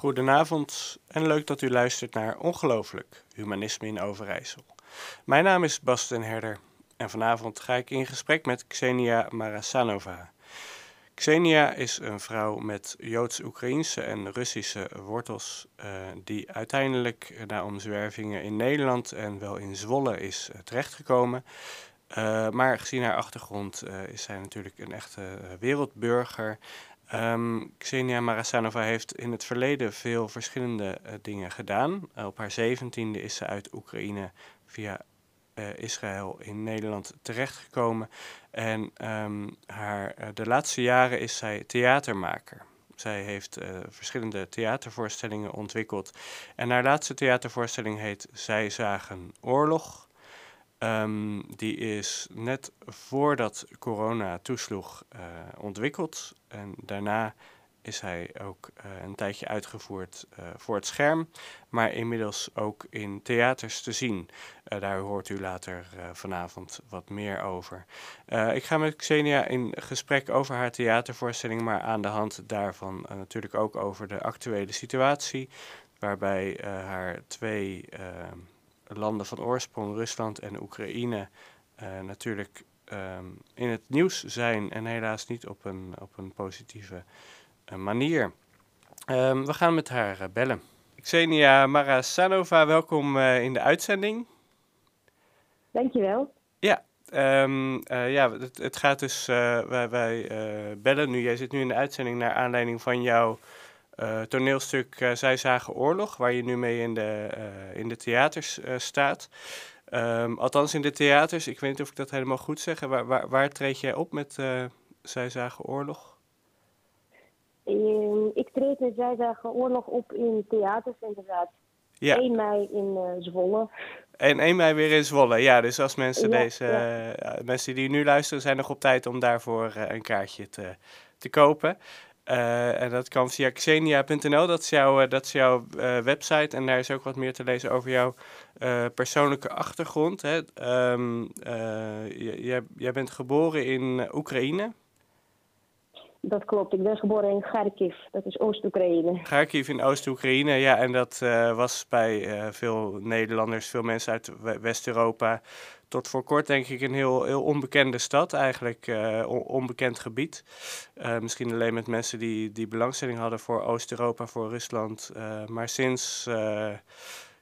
Goedenavond en leuk dat u luistert naar Ongelooflijk, Humanisme in Overijssel. Mijn naam is Bas den Herder en vanavond ga ik in gesprek met Xenia Marasanova. Xenia is een vrouw met Joods-Oekraïnse en Russische wortels, uh, die uiteindelijk na omzwervingen in Nederland en wel in Zwolle is uh, terechtgekomen. Maar gezien haar achtergrond is zij natuurlijk een echte wereldburger Um, Xenia Marasanova heeft in het verleden veel verschillende uh, dingen gedaan. Uh, op haar zeventiende is ze uit Oekraïne via uh, Israël in Nederland terechtgekomen. En um, haar, de laatste jaren is zij theatermaker. Zij heeft verschillende theatervoorstellingen ontwikkeld. En haar laatste theatervoorstelling heet Zij zagen oorlog. Um, die is net voordat corona toesloeg uh, ontwikkeld. En daarna is hij ook uh, een tijdje uitgevoerd uh, voor het scherm, maar inmiddels ook in theaters te zien. daar hoort u later vanavond wat meer over. ik ga met Xenia in gesprek over haar theatervoorstelling, maar aan de hand daarvan natuurlijk ook over de actuele situatie, waarbij haar twee landen van oorsprong, Rusland en Oekraïne, uh, natuurlijk um, in het nieuws zijn en helaas niet op een, op een positieve uh, manier. Um, we gaan met haar uh, bellen. Xenia Marasanova, welkom in de uitzending. Dankjewel. Ja, um, ja het, het, gaat dus, wij, wij bellen nu, jij zit nu in de uitzending naar aanleiding van jouw uh, toneelstuk uh, Zij zagen oorlog, waar je nu mee in de, uh, in de theaters staat. Um, althans in de theaters, ik weet niet of ik dat helemaal goed zeg. Waar, waar, waar treed jij op met Zij zagen oorlog? Um, ik treed met Zij zagen oorlog op in theaters inderdaad. Ja. 1 mei in Zwolle. En 1 mei weer in Zwolle, ja. Dus als mensen, ja, deze, ja. mensen die nu luisteren, zijn nog op tijd om daarvoor een kaartje te, te kopen. Uh, en dat kan via xenia.nl, dat is, jouw, dat is jouw uh, website. En daar is ook wat meer te lezen over jouw persoonlijke achtergrond. Hè. Um, jij, jij bent geboren in Oekraïne. Dat klopt, ik ben geboren in Kharkiv, dat is Oost-Oekraïne. Kharkiv in Oost-Oekraïne, ja, en dat was bij veel Nederlanders, veel mensen uit West-Europa tot voor kort denk ik een heel, heel onbekende stad, eigenlijk uh, onbekend gebied. Misschien alleen met mensen die, die belangstelling hadden voor Oost-Europa, voor Rusland. Maar sinds,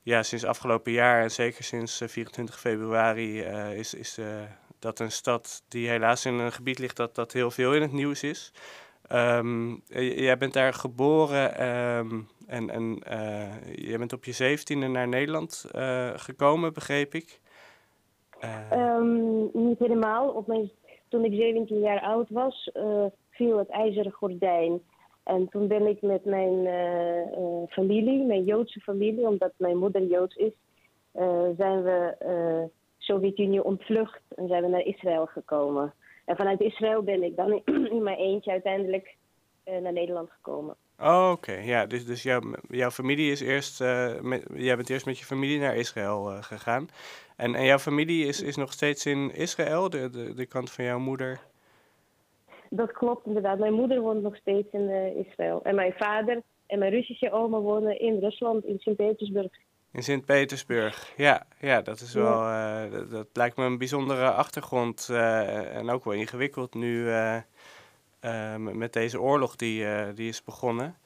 ja, sinds afgelopen jaar en zeker sinds 24 februari is, is dat een stad die helaas in een gebied ligt dat, dat heel veel in het nieuws is. Um, jij bent daar geboren um, en, en jij bent op je zeventiende naar Nederland gekomen, begreep ik. Um, niet helemaal. Op mijn, toen ik 17 jaar oud was, viel het ijzeren gordijn. En toen ben ik met mijn familie, mijn Joodse familie, omdat mijn moeder Joods is, zijn we Sovjet-Unie ontvlucht en zijn we naar Israël gekomen. En vanuit Israël ben ik dan in mijn eentje uiteindelijk naar Nederland gekomen. Oh, oké. Ja, dus, dus jouw, jouw familie is eerst, met, jij bent eerst met je familie naar Israël gegaan. En, en jouw familie is, is nog steeds in Israël, de, de, de kant van jouw moeder? Dat klopt inderdaad. Mijn moeder woont nog steeds in uh, Israël. En mijn vader en mijn Russische oma wonen in Rusland, in Sint-Petersburg. In Sint-Petersburg, ja, ja, dat is wel, uh, dat, dat, lijkt me een bijzondere achtergrond uh, en ook wel ingewikkeld nu met deze oorlog die, die is begonnen.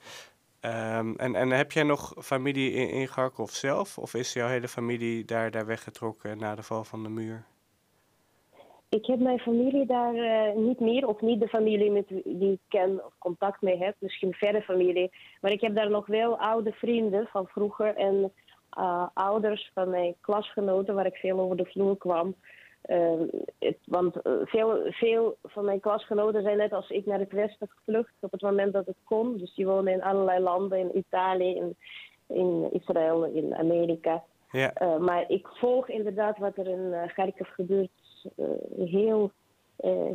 Um, en, en heb jij nog familie in, in Kharkov zelf? Of is jouw hele familie daar, daar weggetrokken na de val van de muur? Ik heb mijn familie daar uh, niet meer, of niet de familie met die ik ken of contact mee heb, misschien verre familie. Maar ik heb daar nog wel oude vrienden van vroeger en uh, ouders van mijn klasgenoten waar ik veel over de vloer kwam. Uh, het, want uh, veel, veel van mijn klasgenoten zijn net als ik naar het westen gevlucht op het moment dat het kon. Dus die wonen in allerlei landen, in Italië, in, in Israël, in Amerika. Ja. Uh, maar ik volg inderdaad wat er in uh, Kharkiv gebeurt heel,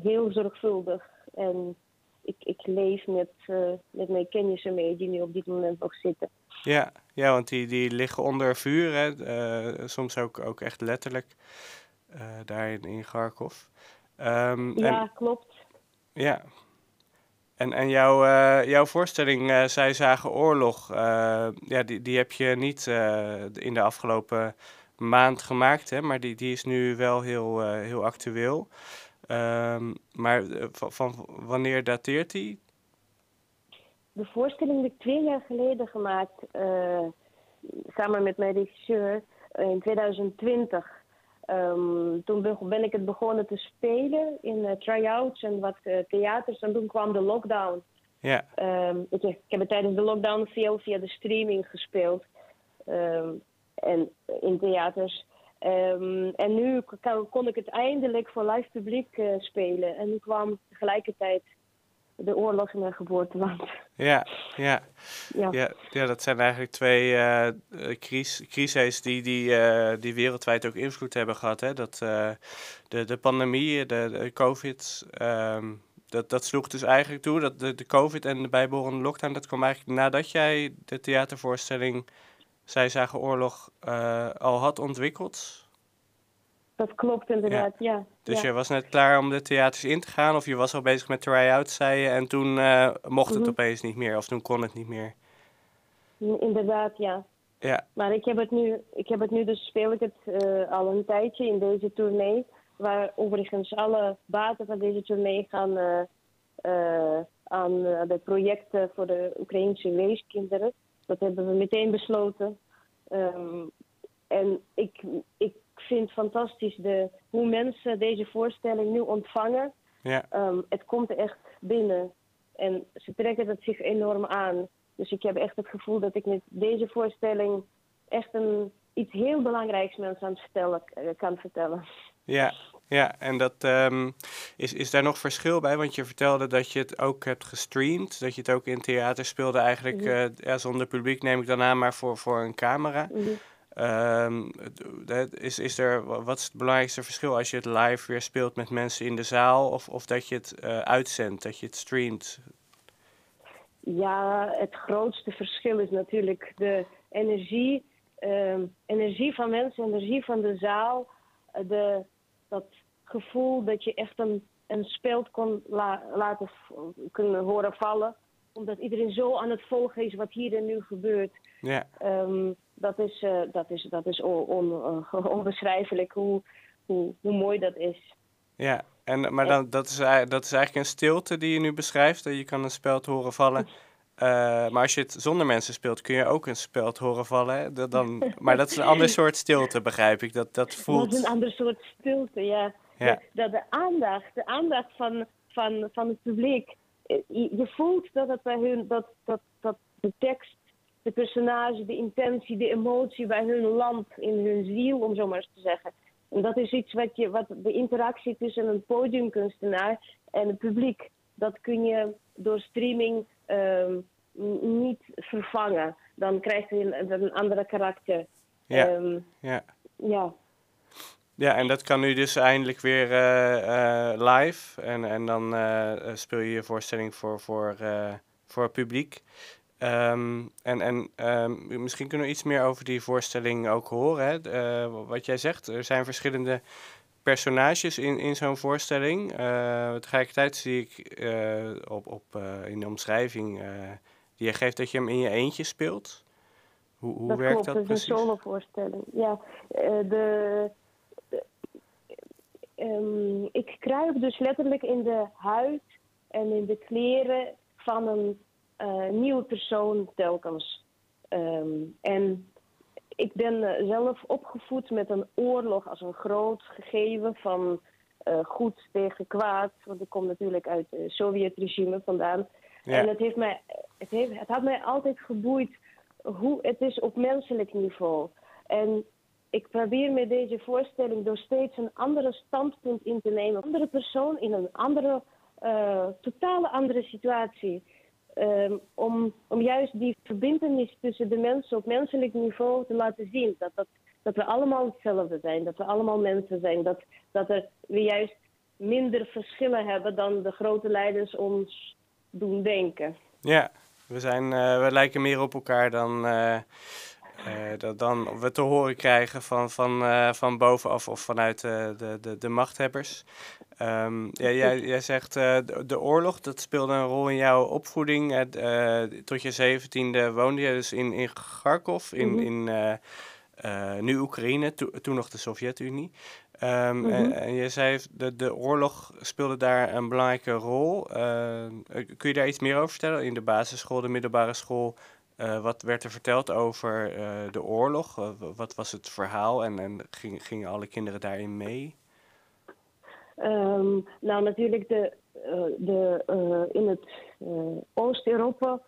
heel zorgvuldig. En ik, ik leef met, met mijn kennissen mee die nu op dit moment nog zitten. Ja, ja want die, die liggen onder vuur, hè? soms ook, ook echt letterlijk uh, daar in, in Kharkov. Um, ja, en, klopt. Ja. En, en jouw, uh, jouw voorstelling, Zij zagen oorlog, ja, die, die heb je niet in de afgelopen maand gemaakt, hè, maar die, die is nu wel heel, heel actueel. Um, maar van, van, wanneer dateert die? De voorstelling heb ik twee jaar geleden gemaakt, samen met mijn regisseur, in 2020. Um, toen ben ik het begonnen te spelen in uh, try-outs en wat uh, theaters. En toen kwam de lockdown. Ja. Um, ik, ik, heb het tijdens de lockdown veel via de streaming gespeeld. Um, en in theaters. en nu kon ik het eindelijk voor live publiek uh, spelen. En nu kwam tegelijkertijd de oorlog in mijn geboorteland. Ja, ja. Ja. ja, ja dat zijn eigenlijk twee uh, crises die, die, uh, die wereldwijd ook invloed hebben gehad. Hè? Dat, uh, de, de pandemie, de, de COVID, um, dat, dat sloeg dus eigenlijk toe. Dat de, de COVID en de bijbehorende lockdown, dat kwam eigenlijk nadat jij de theatervoorstelling Zij zagen oorlog al had ontwikkeld. Dat klopt inderdaad, ja. Dus je was net klaar om de theaters in te gaan of je was al bezig met try-outs, zei je, en toen uh, mocht het mm opeens niet meer of toen kon het niet meer. Inderdaad, ja. Ja. Maar ik heb het nu, ik heb het nu dus speel ik het uh, al een tijdje in deze tournee, waar overigens alle baten van deze tournee gaan uh, aan de projecten voor de Oekraïnse weeskinderen. Dat hebben we meteen besloten. Um, en ik, ik vind fantastisch de, hoe mensen deze voorstelling nu ontvangen. Ja. Um, het komt echt binnen en ze trekken het zich enorm aan. Dus ik heb echt het gevoel dat ik met deze voorstelling echt een, iets heel belangrijks mensen aan het vertellen, eh, kan vertellen. Ja, ja, en dat um, is, is daar nog verschil bij? Want je vertelde dat je het ook hebt gestreamd, dat je het ook in theater speelde, eigenlijk mm -hmm. uh, ja, zonder publiek neem ik dan aan, maar voor, voor een camera. Mm -hmm. Um, is, is er, wat is het belangrijkste verschil als je het live weer speelt met mensen in de zaal of, of dat je het uh, uitzendt, dat je het streamt? Ja, het grootste verschil is natuurlijk de energie, um, energie van mensen, energie van de zaal. De, dat gevoel dat je echt een, een speld kon la, laten kunnen horen vallen. Omdat iedereen zo aan het volgen is wat hier en nu gebeurt. Ja. Um, dat is, uh, dat is, dat is on, on, uh, onbeschrijfelijk hoe, hoe, hoe mooi dat is. Ja, en, maar dan, dat, is, dat is eigenlijk een stilte die je nu beschrijft. Dat je kan een speld horen vallen. Uh, maar als je het zonder mensen speelt, kun je ook een speld horen vallen. Hè? Dat dan, maar dat is een ander soort stilte, begrijp ik. Dat, dat voelt... Dat is een ander soort stilte, ja. ja. Dat de aandacht, de aandacht van, van, van het publiek. Je, je voelt dat het bij hun, dat, dat, dat de tekst de personage, de intentie, de emotie bij hun land, in hun ziel, om zo maar eens te zeggen. En dat is iets wat, je, wat de interactie tussen een podiumkunstenaar en het publiek, dat kun je door streaming um, niet vervangen. Dan krijgt het een, een andere karakter. Ja. Um, ja. ja. Ja, en dat kan nu dus eindelijk weer uh, uh, live. En, en dan uh, speel je je voorstelling voor, voor, voor het publiek. Um, en en um, misschien kunnen we iets meer over die voorstelling ook horen. Hè? Uh, wat jij zegt, er zijn verschillende personages in, in zo'n voorstelling. Uh, tegelijkertijd zie ik uh, op, op, in de omschrijving die je geeft dat je hem in je eentje speelt. Hoe, hoe dat werkt klopt, dat Het precies? is een solo-voorstelling. Ja, de, de um, ik kruip dus letterlijk in de huid en in de kleren van een nieuwe persoon telkens. Um, en ik ben uh, zelf opgevoed met een oorlog als een groot gegeven van uh, goed tegen kwaad. Want ik kom natuurlijk uit het Sovjet-regime vandaan. Ja. En het, heeft mij, het, heeft, het had mij altijd geboeid hoe het is op menselijk niveau. En ik probeer met deze voorstelling door steeds een andere standpunt in te nemen. Een andere persoon in een andere, uh, totale andere situatie. Um, om, om juist die verbindenis tussen de mensen op menselijk niveau te laten zien. Dat, dat, dat we allemaal hetzelfde zijn, dat we allemaal mensen zijn. Dat, dat er, we juist minder verschillen hebben dan de grote leiders ons doen denken. Ja, we, zijn, uh, we lijken meer op elkaar dan, uh, dat dan we te horen krijgen van, van, van bovenaf of vanuit de, de, de machthebbers. Um, ja, jij, jij zegt de, de, oorlog, dat speelde een rol in jouw opvoeding. tot je zeventiende woonde je dus in, in Kharkov, in, mm in nu Oekraïne, toen nog de Sovjet-Unie. Um, en, en, je zei, de, de oorlog speelde daar een belangrijke rol. Uh, kun je daar iets meer over vertellen? In de basisschool, de middelbare school, uh, wat werd er verteld over uh, de oorlog? wat was het verhaal en, en ging, gingen alle kinderen daarin mee? Um, nou, natuurlijk, de, de, in het Oost-Europa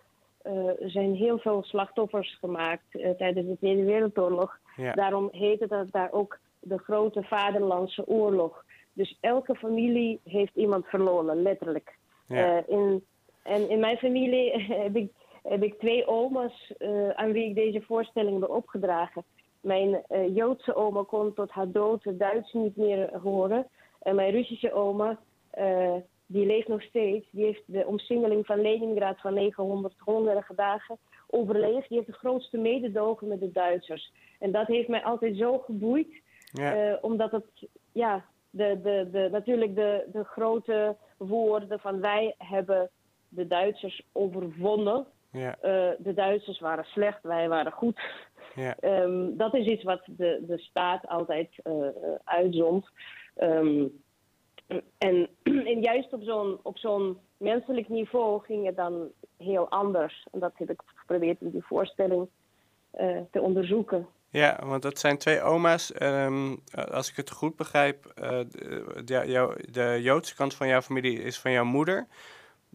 zijn heel veel slachtoffers gemaakt tijdens de Tweede Wereldoorlog. Ja. Daarom heette dat daar ook de grote vaderlandse oorlog. Dus elke familie heeft iemand verloren, letterlijk. Ja. In, en in mijn familie heb ik, heb ik twee oma's uh, aan wie ik deze voorstelling heb opgedragen. Mijn uh, Joodse oma kon tot haar dood het Duits niet meer horen. En mijn Russische oma, die leeft nog steeds. Die heeft de omsingeling van Leningrad van 900 hongerige dagen overleefd. Die heeft de grootste mededogen met de Duitsers. En dat heeft mij altijd zo geboeid. Ja. Omdat het, ja, de, de, de, natuurlijk de, de grote woorden van wij hebben de Duitsers overwonnen. Ja. Uh, de Duitsers waren slecht, wij waren goed. Ja. Um, dat is iets wat de, de staat altijd uh, uitzond. Um, en, en, juist op zo'n, op zo'n menselijk niveau ging het dan heel anders. En dat heb ik geprobeerd in die voorstelling te onderzoeken. Ja, want dat zijn twee oma's. Um, als ik het goed begrijp, de, jou, de Joodse kant van jouw familie is van jouw moeder.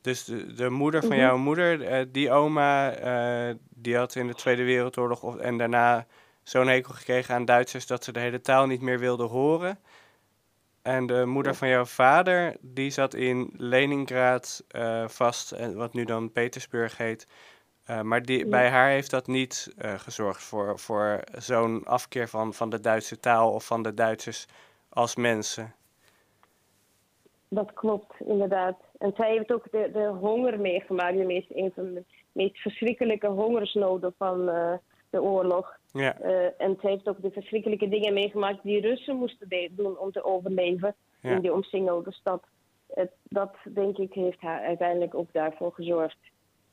Dus de, de moeder van mhm. jouw moeder, uh, die oma, uh, die had in de Tweede Wereldoorlog of, en daarna zo'n hekel gekregen aan Duitsers dat ze de hele taal niet meer wilde horen. En de moeder van jouw vader, die zat in Leningrad vast, wat nu dan Petersburg heet. Maar die, bij haar heeft dat niet gezorgd voor, voor zo'n afkeer van, van de Duitse taal of van de Duitsers als mensen. Dat klopt, inderdaad. En zij heeft ook de, de honger meegemaakt, de meest, een van de meest verschrikkelijke hongersnoden van uh, de oorlog. Ja. en zij heeft ook de verschrikkelijke dingen meegemaakt die Russen moesten doen om te overleven ja. in die omsingelde stad. Het, dat, denk ik, heeft haar uiteindelijk ook daarvoor gezorgd.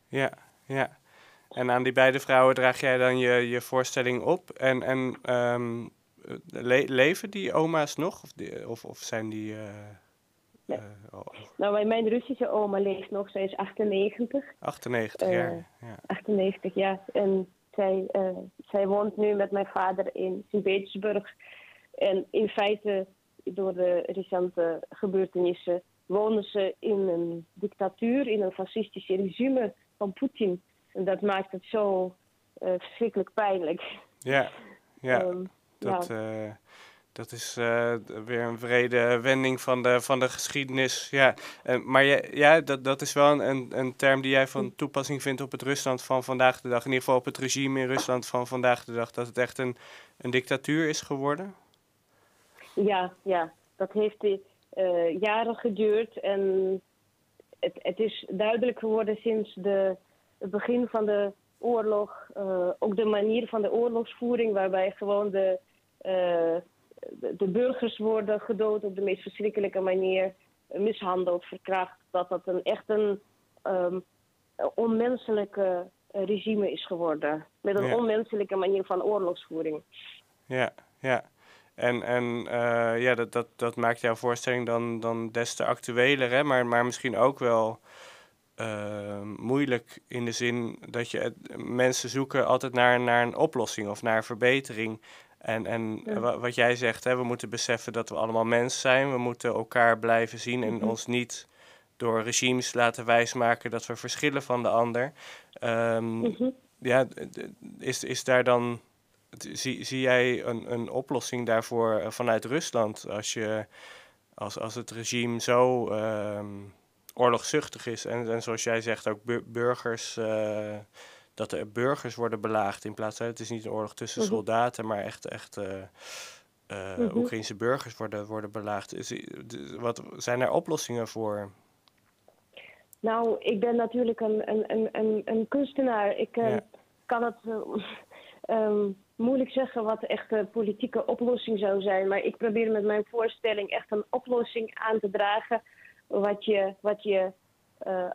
Ja, ja. En aan die beide vrouwen draag jij dan je, je voorstelling op. En, en um, leven die oma's nog? Of, die, of, of zijn die... Uh, uh, oh. Nou, mijn Russische oma leeft nog. Zij is 98. 98 uh, jaar, ja. 98, ja. En zij, zij woont nu met mijn vader in Sint-Petersburg. En in feite, door de recente gebeurtenissen, wonen ze in een dictatuur, in een fascistisch regime van Poetin. En dat maakt het zo uh, verschrikkelijk pijnlijk. Ja, ja. Um, dat, ja. Dat is uh, weer een vrede wending van de, van de geschiedenis. Ja, maar ja, ja dat, dat is wel een, een term die jij van toepassing vindt op het Rusland van vandaag de dag. In ieder geval op het regime in Rusland van vandaag de dag. Dat het echt een, een dictatuur is geworden. Ja, ja. Dat heeft uh, jaren geduurd. En het, het is duidelijk geworden sinds de het begin van de oorlog, ook de manier van de oorlogsvoering, waarbij gewoon de, de, burgers worden gedood op de meest verschrikkelijke manier, mishandeld, verkracht, dat dat een echt een um, onmenselijke regime is geworden. Met een onmenselijke manier van oorlogsvoering. Ja, ja. En, en uh, ja, dat, dat, dat maakt jouw voorstelling dan, dan des te actueler, hè? Maar, maar misschien ook wel uh, moeilijk in de zin dat je mensen zoeken altijd naar, naar een oplossing of naar verbetering. En, en wat jij zegt, hè, we moeten beseffen dat we allemaal mens zijn. We moeten elkaar blijven zien en mhm. ons niet door regimes laten wijsmaken dat we verschillen van de ander. Um, Ja, is, is daar dan. Zie, zie jij een, een oplossing daarvoor eh, vanuit Rusland als, je, als, als het regime zo um, oorlogzuchtig is. En, en zoals jij zegt, ook burgers. Uh, dat er burgers worden belaagd in plaats van. Het is niet een oorlog tussen mhm. soldaten, maar echt. echt uh, uh, mm Oekraïnse burgers worden, worden belaagd. Is, wat zijn er oplossingen voor? Nou, ik ben natuurlijk een, een, een, een, kunstenaar. Ik kan het ehm, moeilijk zeggen wat de echte politieke oplossing zou zijn. Maar ik probeer met mijn voorstelling echt een oplossing aan te dragen. Wat je, wat je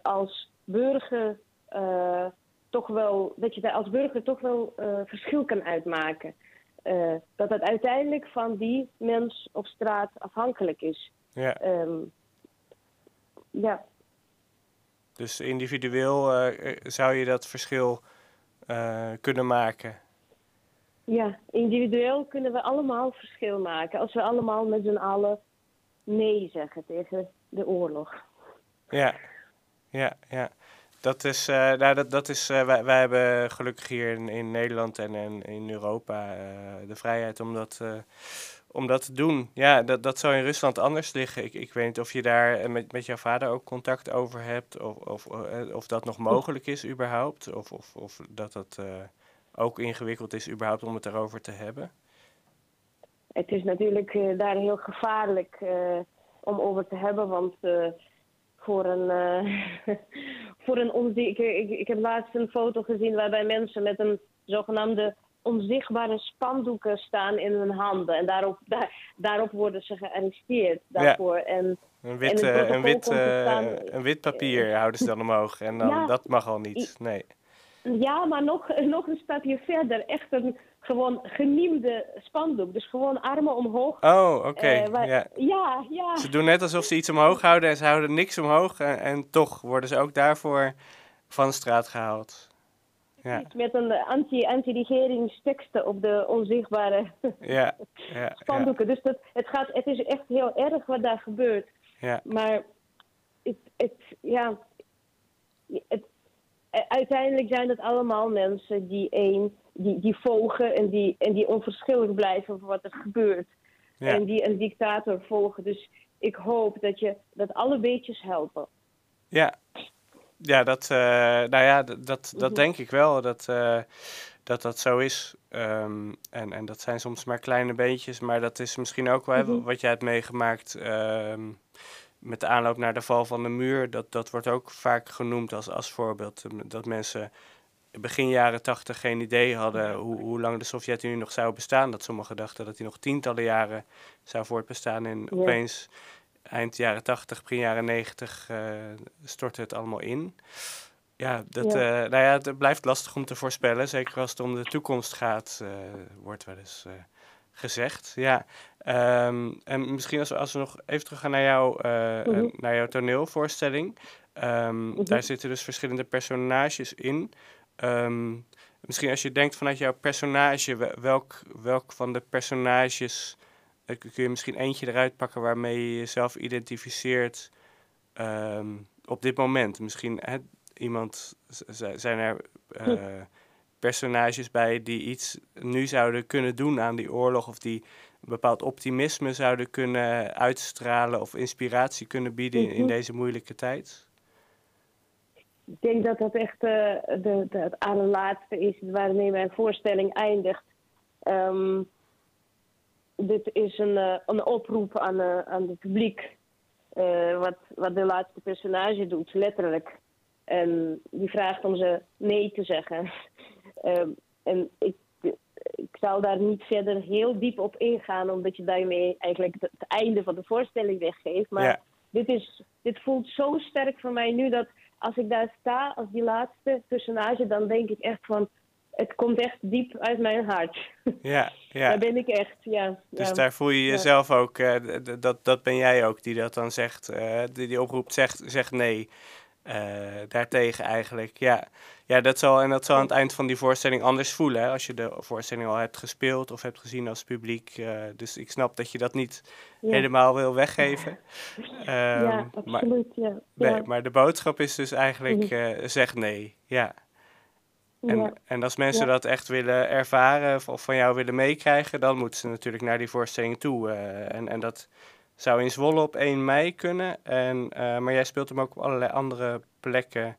als burger toch wel, dat je daar als burger toch wel uh, verschil kan uitmaken. dat het uiteindelijk van die mens op straat afhankelijk is. Ja. Um, ja. Dus individueel zou je dat verschil kunnen maken? Ja, individueel kunnen we allemaal verschil maken. Als we allemaal met z'n allen nee zeggen tegen de oorlog. Ja, ja, ja. Dat is, uh, nou, dat, dat is uh, wij, wij hebben gelukkig hier in, in Nederland en, en in Europa uh, de vrijheid om dat, om dat te doen. Ja, dat, dat zou in Rusland anders liggen. Ik, ik weet niet of je daar met, met jouw vader ook contact over hebt, of, of, of dat nog mogelijk is überhaupt, of, of, of dat dat ook ingewikkeld is überhaupt om het erover te hebben. Het is natuurlijk daar heel gevaarlijk om over te hebben, want voor een, uh, voor een onzichtbare. Ik, ik, heb laatst een foto gezien waarbij mensen met een zogenaamde onzichtbare spandoeken staan in hun handen. En daarop, daar, daarop worden ze gearresteerd daarvoor. Ja. En, een wit, en een, wit, uh, een wit papier houden ze dan omhoog. En dan, ja, dat mag al niet. Nee. Ja, maar nog, nog een stapje verder. Echt een gewoon geniemde spandoek. Dus gewoon armen omhoog. Oh, oké. Uh, ja. ja, ja. Ze doen net alsof ze iets omhoog houden en ze houden niks omhoog. En, en toch worden ze ook daarvoor van de straat gehaald. Ja. Met een anti anti-regeringsteksten op de onzichtbare ja, ja, spandoeken. Dus dat, het, gaat, het is echt heel erg wat daar gebeurt. Ja. Maar het, het, ja, het, uiteindelijk zijn het allemaal mensen die één die, die volgen en die, en die onverschillig blijven voor wat er gebeurt. En die een dictator volgen. Dus ik hoop dat, je, dat alle beetjes helpen. Ja, ja dat, uh, nou ja, dat, dat, dat mhm. denk ik wel. Dat, uh, dat dat zo is. Um, en, en dat zijn soms maar kleine beetjes. Maar dat is misschien ook wel mm wat jij hebt meegemaakt. Um, met de aanloop naar de val van de muur. Dat, dat wordt ook vaak genoemd als, als voorbeeld. Dat mensen begin jaren tachtig geen idee hadden hoe, hoe lang de Sovjet-Unie nog zou bestaan. Dat sommigen dachten dat hij nog tientallen jaren zou voortbestaan. En opeens eind jaren tachtig, begin jaren negentig uh, stortte het allemaal in. Ja, dat, ja. Uh, nou ja, het blijft lastig om te voorspellen. Zeker als het om de toekomst gaat, uh, wordt wel eens gezegd. Ja. Um, en misschien als we, als we nog even terug gaan naar, jou, mm naar jouw toneelvoorstelling. Um, mm -hmm. Daar zitten dus verschillende personages in. Um, misschien als je denkt vanuit jouw personage, welk, welk van de personages uh, kun je misschien eentje eruit pakken waarmee je jezelf identificeert op dit moment? Misschien hè, iemand, zijn er uh, personages bij die iets nu zouden kunnen doen aan die oorlog of die een bepaald optimisme zouden kunnen uitstralen of inspiratie kunnen bieden in, in mhm. deze moeilijke tijd? ik denk dat dat echt uh, de, de, het allerlaatste is waarmee mijn voorstelling eindigt. Um, dit is een, uh, een oproep aan, uh, aan het publiek. wat, wat de laatste personage doet, letterlijk. En die vraagt om ze nee te zeggen. um, en ik, ik zal daar niet verder heel diep op ingaan, omdat je daarmee eigenlijk het, het einde van de voorstelling weggeeft. Maar ja. dit, is, dit voelt zo sterk voor mij nu dat als ik daar sta als die laatste personage, dan denk ik echt van, het komt echt diep uit mijn hart. Ja, ja. Daar ben ik echt, ja. Dus daar voel je jezelf ook, uh, dat, dat ben jij ook die dat dan zegt, uh, die, die oproept, zegt, zegt nee. Uh, daartegen eigenlijk, ja. Ja, dat zal, en dat zal aan het eind van die voorstelling anders voelen, hè, als je de voorstelling al hebt gespeeld of hebt gezien als publiek. Uh, dus ik snap dat je dat niet ja. helemaal wil weggeven. Um, ja, absoluut, maar, ja. Nee, maar de boodschap is dus eigenlijk, uh, zeg nee, ja. En, ja. en als mensen ja. dat echt willen ervaren of van jou willen meekrijgen, dan moeten ze natuurlijk naar die voorstelling toe. Uh, en, en dat zou in Zwolle op 1 mei kunnen. En, uh, maar jij speelt hem ook op allerlei andere plekken,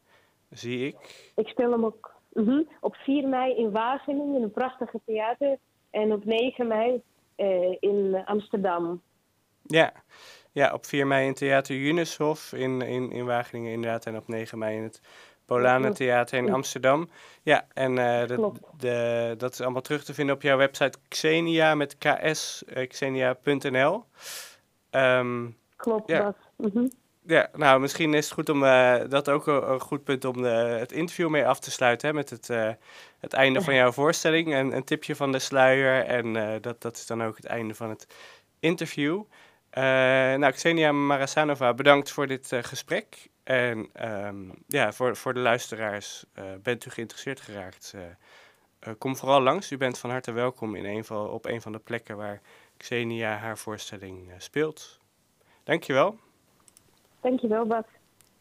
zie ik. Ik speel hem ook -huh. op 4 mei in Wageningen, in een prachtige theater. En op 9 mei uh, in Amsterdam. Ja. ja, op 4 mei in Theater Junishof in, in, in Wageningen inderdaad. En op 9 mei in het Polana Theater in Amsterdam. Ja, en uh, dat, de, dat is allemaal terug te vinden op jouw website Xenia met ks, xenia.nl. Um, Klopt, ja. Mhm. Ja, nou, misschien is het goed om uh, dat ook een, goed punt om de, het interview mee af te sluiten. Hè, met het, uh, het einde van jouw voorstelling. En een tipje van de sluier. En uh, dat, dat is dan ook het einde van het interview. nou, Xenia Marasanova, bedankt voor dit gesprek. En um, ja, voor, voor de luisteraars, bent u geïnteresseerd geraakt? kom vooral langs. U bent van harte welkom in een van, op een van de plekken waar Xenia haar voorstelling speelt. Dankjewel. Dankjewel, Bas.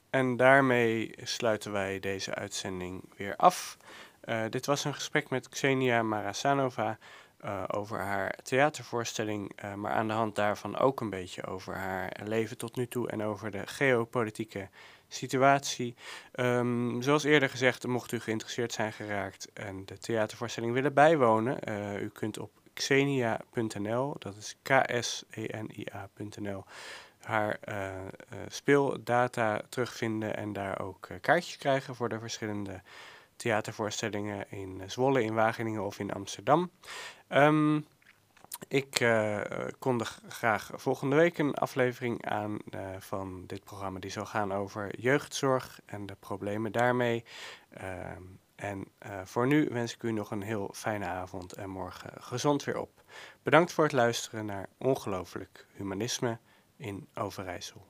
En daarmee sluiten wij deze uitzending weer af. Uh, dit was een gesprek met Xenia Marasanova uh, over haar theatervoorstelling, uh, maar aan de hand daarvan ook een beetje over haar leven tot nu toe en over de geopolitieke situatie. Um, zoals eerder gezegd, mocht u geïnteresseerd zijn geraakt en de theatervoorstelling willen bijwonen, u kunt op xenia.nl, dat is k-s-e-n-i-a.nl, haar uh, speeldata terugvinden en daar ook uh, kaartjes krijgen voor de verschillende theatervoorstellingen in Zwolle, in Wageningen of in Amsterdam. Um, ik uh, kondig graag volgende week een aflevering aan van dit programma die zal gaan over jeugdzorg en de problemen daarmee. Uh, en voor nu wens ik u nog een heel fijne avond en morgen gezond weer op. Bedankt voor het luisteren naar Ongelooflijk Humanisme in Overijssel.